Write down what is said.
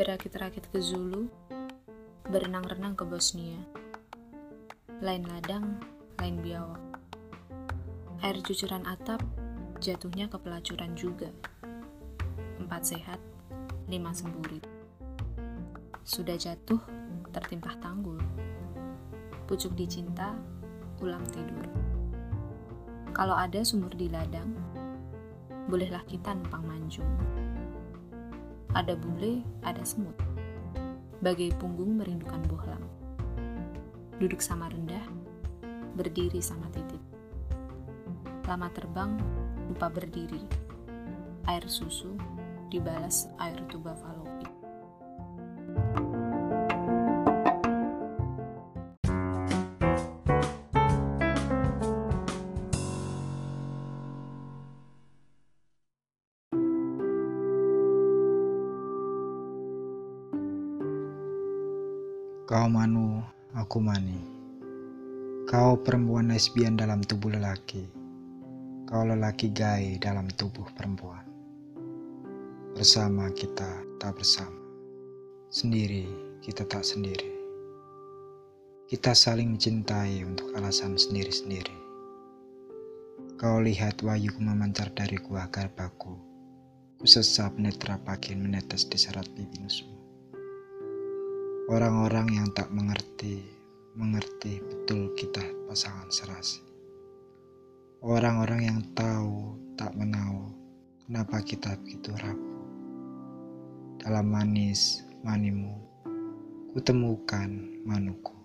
berakit-rakit ke Zulu, berenang-renang ke Bosnia. Lain ladang, lain biawak. Air cucuran atap jatuhnya ke pelacuran juga. Empat sehat, lima semburit. Sudah jatuh, tertimpah tanggul. Pucuk dicinta, ulang tidur. Kalau ada sumur di ladang, bolehlah kita numpang manjung. Ada bule, ada semut. Bagai punggung merindukan bohlam. Duduk sama rendah, berdiri sama titip. Lama terbang, lupa berdiri. Air susu dibalas air tuba falopi. Kau manu, aku mani. Kau perempuan lesbian dalam tubuh lelaki. Kau lelaki gay dalam tubuh perempuan. Bersama kita tak bersama. Sendiri kita tak sendiri. Kita saling mencintai untuk alasan sendiri-sendiri. Kau lihat wayuku memancar dari gua garbaku. Ku sesap netra pakin menetes di serat bibinusmu. Orang-orang yang tak mengerti, mengerti betul kita pasangan serasi. Orang-orang yang tahu, tak menahu, kenapa kita begitu rapuh. Dalam manis, manimu, kutemukan manuku.